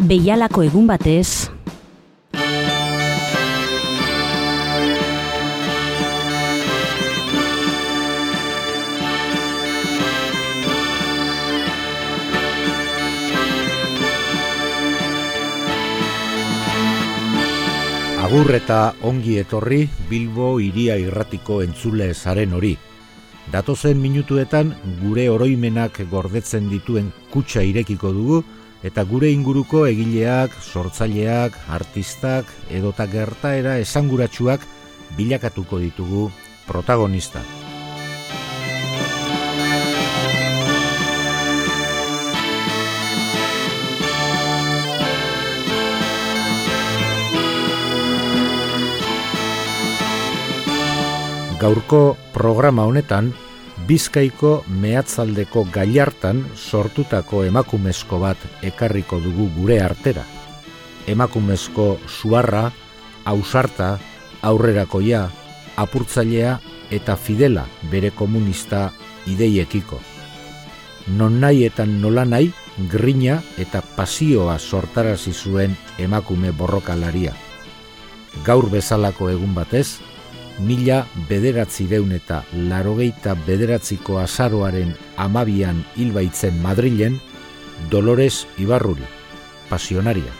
Beialako egun batez, Agur eta ongi etorri Bilbo iria irratiko entzule zaren hori. Datozen minutuetan gure oroimenak gordetzen dituen kutsa irekiko dugu eta gure inguruko egileak, sortzaileak, artistak edota gertaera esanguratsuak bilakatuko ditugu protagonista. Gaurko programa honetan, Bizkaiko mehatzaldeko gailartan sortutako emakumezko bat ekarriko dugu gure artera. Emakumezko suarra, ausarta, aurrerakoia, apurtzailea eta fidela bere komunista ideiekiko. Non nahi eta nola nahi, grina eta pasioa sortarazi zuen emakume borrokalaria. Gaur bezalako egun batez, mila bederatzi deun eta larogeita bederatziko azaroaren amabian hilbaitzen Madrilen, Dolores Ibarruri, pasionaria,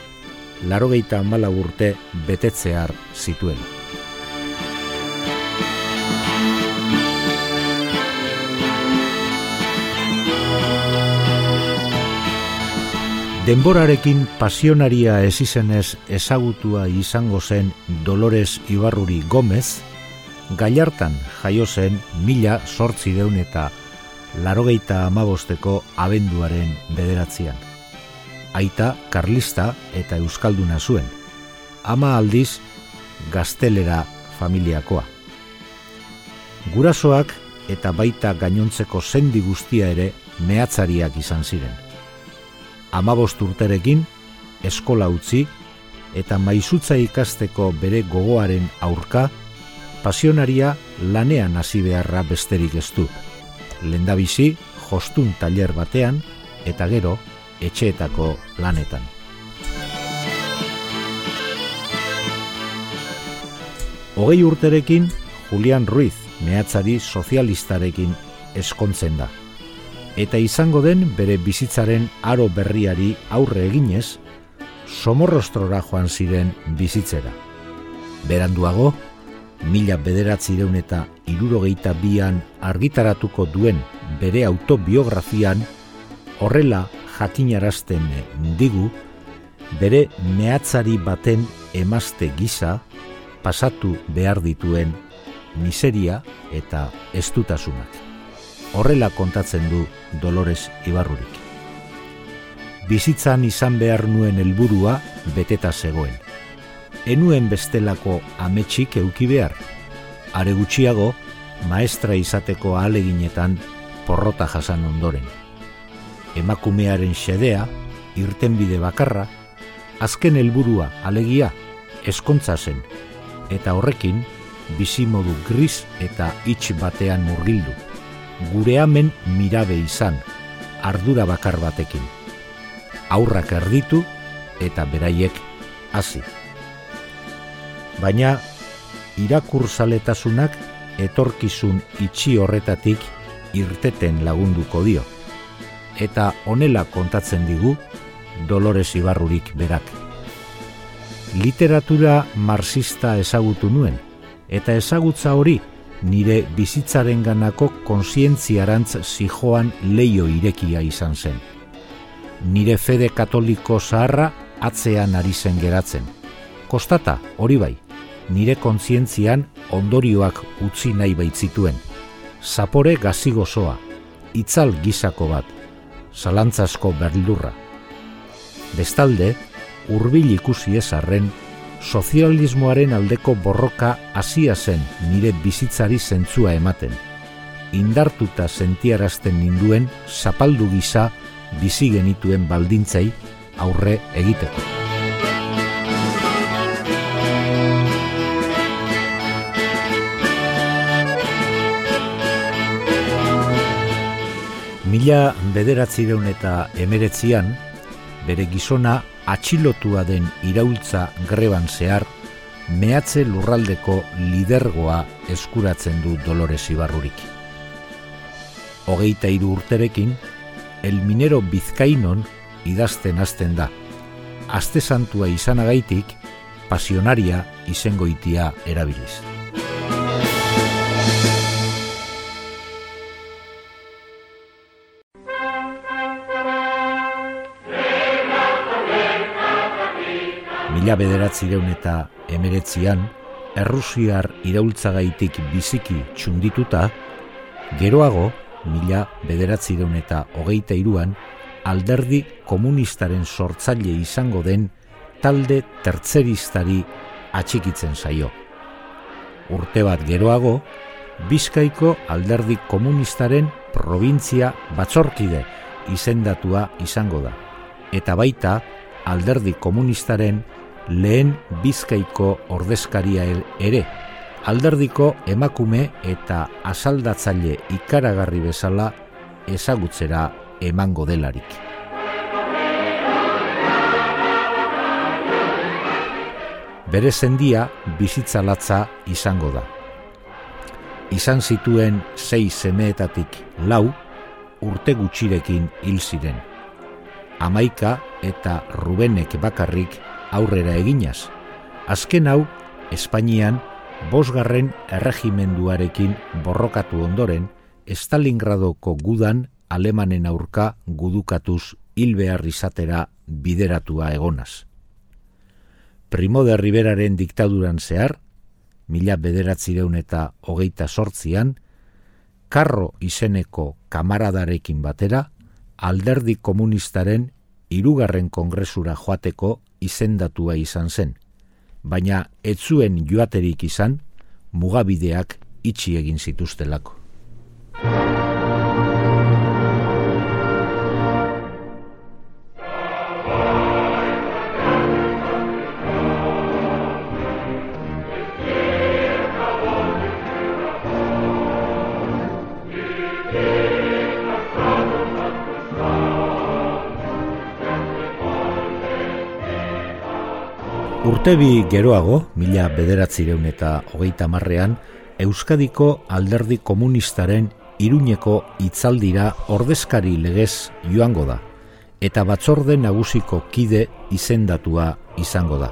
larogeita amala urte betetzear zituen. Denborarekin pasionaria ezizenez ezagutua izango zen Dolores Ibarruri Gomez, Gaiartan jaio zen mila sortzi deun eta larogeita amabosteko abenduaren bederatzean. Aita, karlista eta euskalduna zuen. Ama aldiz, gaztelera familiakoa. Gurasoak eta baita gainontzeko sendi guztia ere mehatzariak izan ziren. Amabost urterekin, eskola utzi eta maizutza ikasteko bere gogoaren aurka, pasionaria lanean hasi beharra besterik ez du. Lendabizi, jostun tailer batean eta gero etxeetako lanetan. Hogei urterekin, Julian Ruiz, mehatzari sozialistarekin eskontzen da. Eta izango den bere bizitzaren aro berriari aurre eginez, somorrostrora joan ziren bizitzera. Beranduago, mila bederatzi deun eta irurogeita bian argitaratuko duen bere autobiografian, horrela jakinarazten digu, bere mehatzari baten emazte gisa pasatu behar dituen miseria eta estutasunak. Horrela kontatzen du Dolores Ibarrurik. Bizitzan izan behar nuen helburua beteta zegoen enuen bestelako ametsik euki behar. Are gutxiago, maestra izateko ahaleginetan porrota jasan ondoren. Emakumearen xedea, irtenbide bakarra, azken helburua alegia, eskontza zen, eta horrekin, bizimodu gris eta itx batean murgildu. Gure amen mirabe izan, ardura bakar batekin. Aurrak erditu eta beraiek hasi baina irakurzaletasunak etorkizun itxi horretatik irteten lagunduko dio. Eta honela kontatzen digu Dolores Ibarrurik berak. Literatura marxista ezagutu nuen, eta ezagutza hori nire bizitzaren ganako konsientziarantz zijoan leio irekia izan zen. Nire fede katoliko zaharra atzean ari zen geratzen. Kostata, hori bai, nire kontzientzian ondorioak utzi nahi baitzituen. Zapore gazigozoa, itzal gizako bat, zalantzasko berdurra. Bestalde, hurbil ikusi ezarren, sozialismoaren aldeko borroka hasia zen nire bizitzari zentzua ematen. Indartuta sentiarazten ninduen zapaldu gisa bizi genituen baldintzei aurre egiteko. Mila bederatzi deun eta emeretzian, bere gizona atxilotua den iraultza greban zehar, mehatze lurraldeko lidergoa eskuratzen du Dolores Ibarrurik. Hogeita hiru urterekin, El Minero Bizkainon idazten hasten da. Aste santua izanagaitik, pasionaria izengoitia erabiliz. Mila bederatzireun eta emeretzian, Errusiar iraultzagaitik biziki txundituta, geroago, mila bederatzireun eta hogeita iruan, alderdi komunistaren sortzaile izango den talde tertzeristari atxikitzen zaio. Urte bat geroago, Bizkaiko alderdi komunistaren provintzia batzorkide izendatua izango da. Eta baita alderdi komunistaren lehen Bizkaiko ordezkaria ere, alderdiko emakume eta asaldatzaile ikaragarri bezala ezagutzera emango delarik. Bere zendia bizitzalatza izango da. Izan zituen sei semeetatik lau urte gutxirekin hil ziren. Amaika eta Rubenek bakarrik aurrera eginaz. Azken hau, Espainian, bosgarren erregimenduarekin borrokatu ondoren, Stalingradoko gudan alemanen aurka gudukatuz hil behar izatera bideratua egonaz. Primo de Riberaren diktaduran zehar, mila bederatzireun eta hogeita sortzian, karro izeneko kamaradarekin batera, alderdi komunistaren irugarren kongresura joateko izendatua izan zen, baina etzuen joaterik izan, mugabideak itxi egin zituztelako. Urtebi geroago, mila bederatzireun eta hogeita marrean, Euskadiko alderdi komunistaren iruñeko itzaldira ordezkari legez joango da, eta batzorde nagusiko kide izendatua izango da.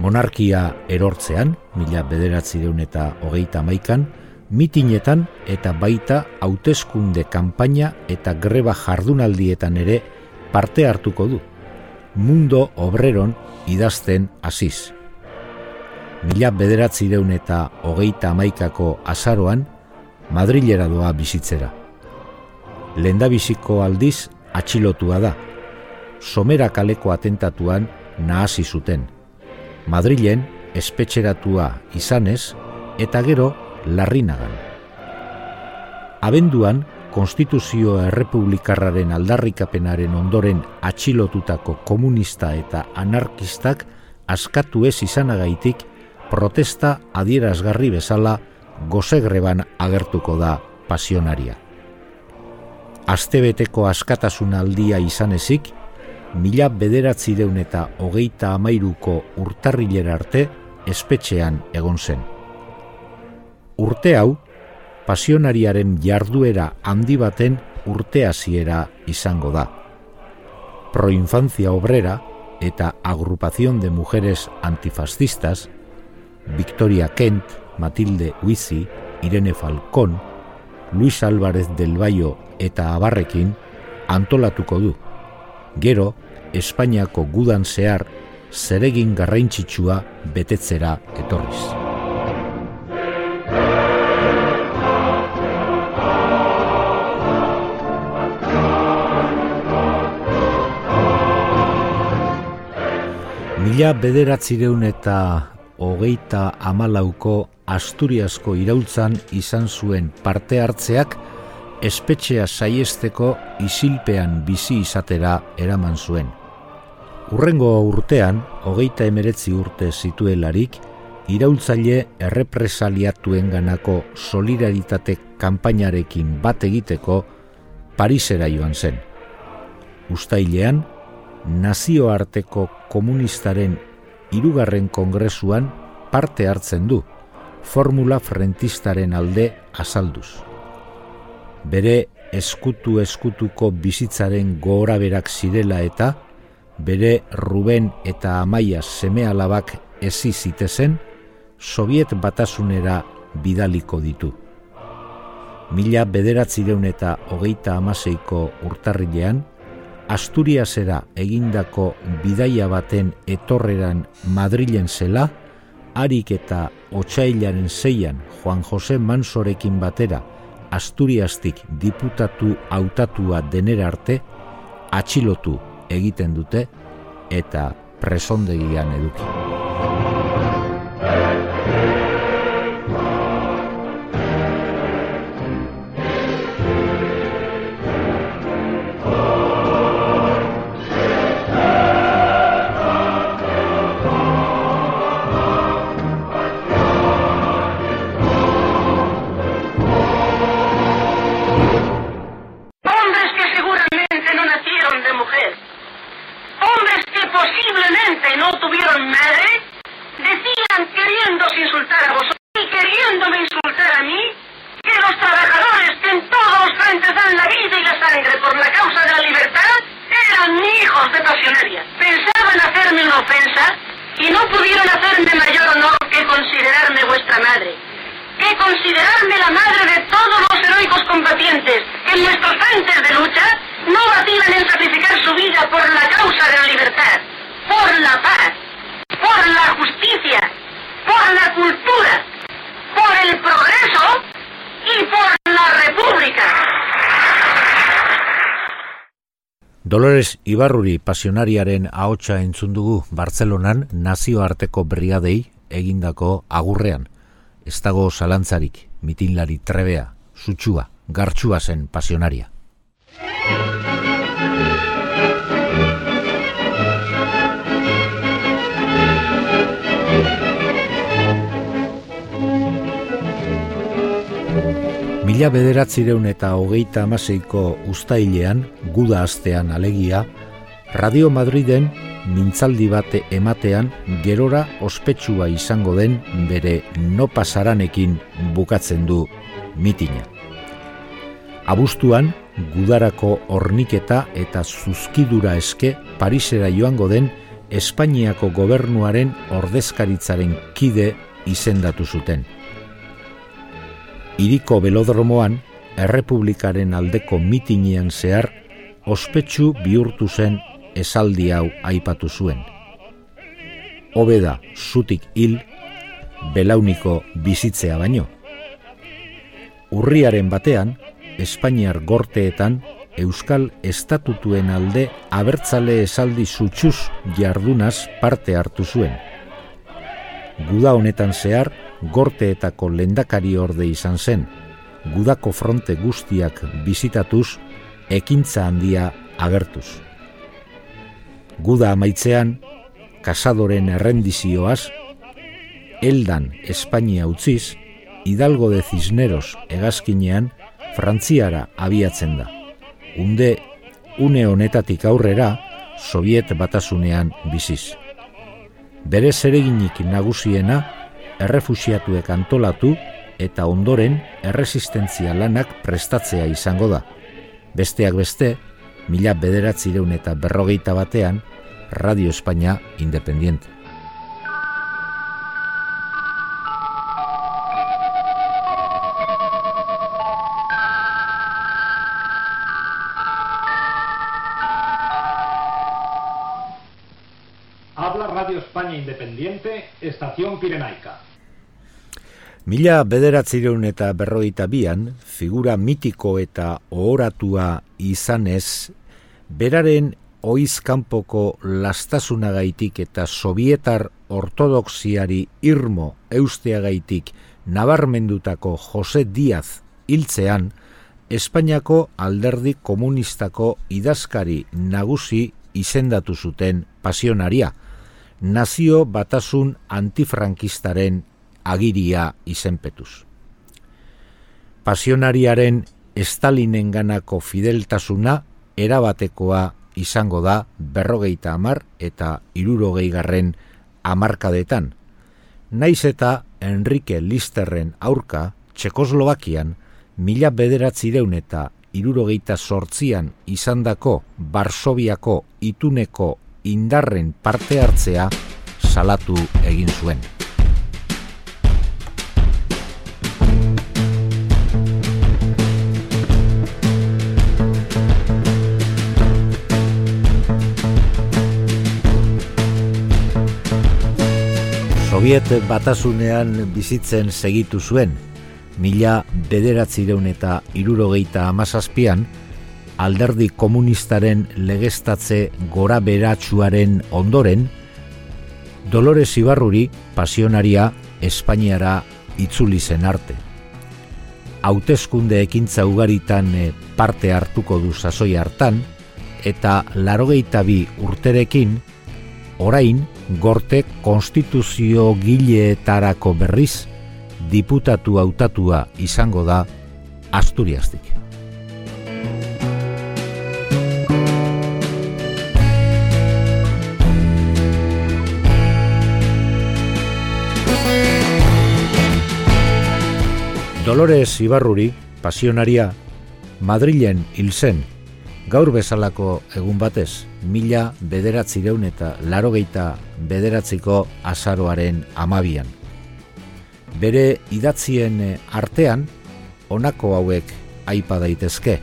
Monarkia erortzean, mila bederatzireun eta hogeita maikan, mitinetan eta baita hauteskunde kanpaina eta greba jardunaldietan ere parte hartuko du. Mundo obreron idazten hasiz. Mila bederatzi deun eta hogeita amaikako azaroan, Madrilera doa bizitzera. Lendabiziko aldiz atxilotua da. Somera kaleko atentatuan nahasi zuten. Madrilen espetxeratua izanez eta gero larrinagan. Abenduan konstituzio errepublikarraren aldarrikapenaren ondoren atxilotutako komunista eta anarkistak askatu ez izanagaitik protesta adierazgarri bezala gozegreban agertuko da pasionaria. Astebeteko askatasun aldia izan ezik, mila bederatzireun eta hogeita amairuko urtarrilera arte espetxean egon zen. Urte hau, pasionariaren jarduera handi baten urte hasiera izango da. Proinfancia obrera eta agrupación de mujeres antifascistas, Victoria Kent, Matilde Huizi, Irene Falcón, Luis Álvarez del Bayo eta Abarrekin antolatuko du. Gero, Espainiako gudan zehar zeregin garraintzitsua betetzera etorriz. Mila bederatzireun eta hogeita amalauko Asturiasko iraultzan izan zuen parte hartzeak espetxea saiesteko isilpean bizi izatera eraman zuen. Urrengo urtean, hogeita emeretzi urte zituelarik, iraultzaile errepresaliatuen ganako solidaritate kanpainarekin bat egiteko Parisera joan zen. Ustailean, nazioarteko komunistaren irugarren kongresuan parte hartzen du, formula frentistaren alde azalduz. Bere eskutu eskutuko bizitzaren gogoraberak zirela eta bere Ruben eta Amaia seme alabak ezi zitezen, Soviet batasunera bidaliko ditu. Mila bederatzireun eta hogeita amaseiko urtarrilean, Asturiasera egindako bidaia baten etorreran Madrilen zela, harik eta otxailaren zeian Juan Jose Mansorekin batera Asturiastik diputatu hautatua denera arte, atxilotu egiten dute eta presondegian eduki. sangre por la causa de la libertad eran hijos de pasionaria. Pensaban hacerme una ofensa y no pudieron hacerme mayor honor que considerarme vuestra madre, que considerarme la madre de todos los heroicos combatientes que en nuestros frentes de lucha no vacilan en sacrificar su vida por la causa de la libertad, por la paz, por la justicia, por la cultura, por el progreso y por la república. Dolores Ibarruri pasionariaren ahotsa entzun dugu Bartzelonan nazioarteko brigadei egindako agurrean. Ez dago zalantzarik, mitinlari trebea, sutsua, gartsua zen pasionaria. Mila bederatzireun eta hogeita amaseiko ustailean, guda astean alegia, Radio Madriden mintzaldi bate ematean gerora ospetsua izango den bere no pasaranekin bukatzen du mitina. Abuztuan, gudarako horniketa eta zuzkidura eske Parisera joango den Espainiako gobernuaren ordezkaritzaren kide izendatu zuten iriko belodromoan, errepublikaren aldeko mitinean zehar, ospetsu bihurtu zen esaldi hau aipatu zuen. Hobeda zutik hil, belauniko bizitzea baino. Urriaren batean, Espainiar gorteetan, Euskal Estatutuen alde abertzale esaldi zutxuz jardunaz parte hartu zuen. Guda honetan zehar, gorteetako lendakari orde izan zen, gudako fronte guztiak bizitatuz, ekintza handia agertuz. Guda amaitzean, kasadoren errendizioaz, eldan Espainia utziz, Hidalgo de Cisneros egazkinean, Frantziara abiatzen da. Unde, une honetatik aurrera, Soviet batasunean biziz. Bere zereginik nagusiena, errefusiatuek antolatu eta ondoren erresistentzia lanak prestatzea izango da. Besteak beste, mila bederatzireun eta berrogeita batean, Radio Espainia Independiente. Habla Radio España Independiente, Estación Pirenaica. Mila bederatzireun eta berroita bian, figura mitiko eta ohoratua izanez, beraren oizkanpoko lastasunagaitik eta sovietar ortodoxiari irmo eusteagaitik nabarmendutako Jose Diaz hiltzean, Espainiako alderdi komunistako idazkari nagusi izendatu zuten pasionaria, nazio batasun antifrankistaren agiria izenpetuz. Pasionariaren Stalinen ganako fideltasuna erabatekoa izango da berrogeita amar eta irurogei garren amarkadetan. Naiz eta Enrique Listerren aurka Txekoslovakian mila bederatzireun eta irurogeita sortzian izandako Barsobiako ituneko indarren parte hartzea salatu egin zuen. Soviet batasunean bizitzen segitu zuen, mila bederatzireun eta irurogeita amazazpian, alderdi komunistaren legestatze gora beratsuaren ondoren, Dolores Ibarruri pasionaria Espainiara itzuli zen arte. Hautezkunde ekintza ugaritan eh, parte hartuko du sasoi hartan, eta larogeita bi urterekin, orain gorte konstituzio gileetarako berriz, diputatu hautatua izango da Asturiastik. Dolores Ibarruri, pasionaria, Madrilen hil zen, gaur bezalako egun batez, mila bederatzireun eta larogeita bederatziko azaroaren amabian. Bere idatzien artean, honako hauek aipa daitezke.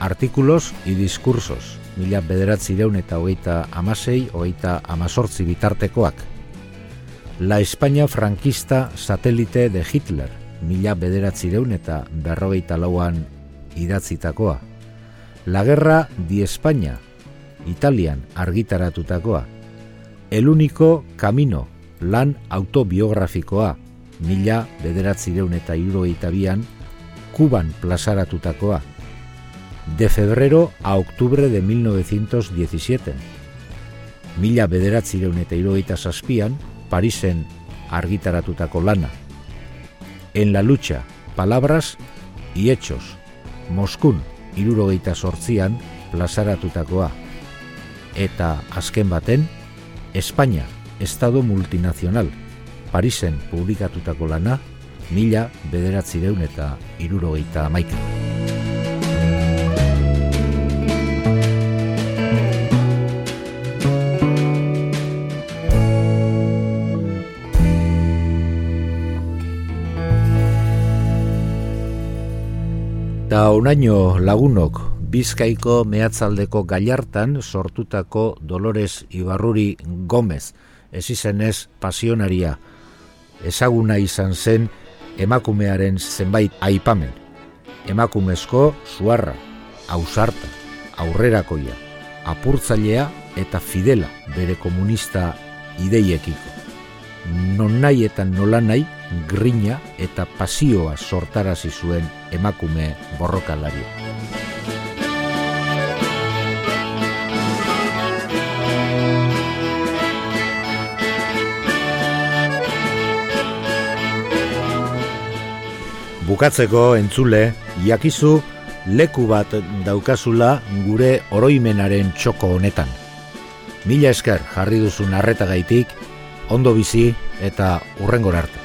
Artikulos y diskursos, mila bederatzireun eta hogeita amasei, hogeita amazortzi bitartekoak. La España franquista satélite de Hitler, mila bederatzireun eta berrogeita lauan idatzitakoa. La Guerra di España, Italian argitaratutakoa. El único camino, lan autobiografikoa, mila bederatzireun eta irurogeita bian, Kuban plazaratutakoa. De febrero a octubre de 1917. Mila bederatzireun eta irurogeita zazpian, Parisen argitaratutako lana en la lucha, palabras y hechos, Moskun, irurogeita sortzian, plazaratutakoa. Eta azken baten, Espainia, Estado multinazional, Parisen publikatutako lana, mila bederatzireun eta irurogeita amaika. Eta onaino lagunok, Bizkaiko mehatzaldeko gaiartan sortutako Dolores Ibarruri Gomez, ez izenez pasionaria. Ezaguna izan zen emakumearen zenbait aipamen. Emakumezko zuarra, ausarta, aurrerakoia, apurtzailea eta fidela bere komunista ideiekiko. Non nahi eta nola nahi, grina eta pasioa sortarazi zuen emakume borrokalari. Bukatzeko entzule, jakizu leku bat daukazula gure oroimenaren txoko honetan. Mila esker jarri duzun arretagaitik, ondo bizi eta urrengor arte.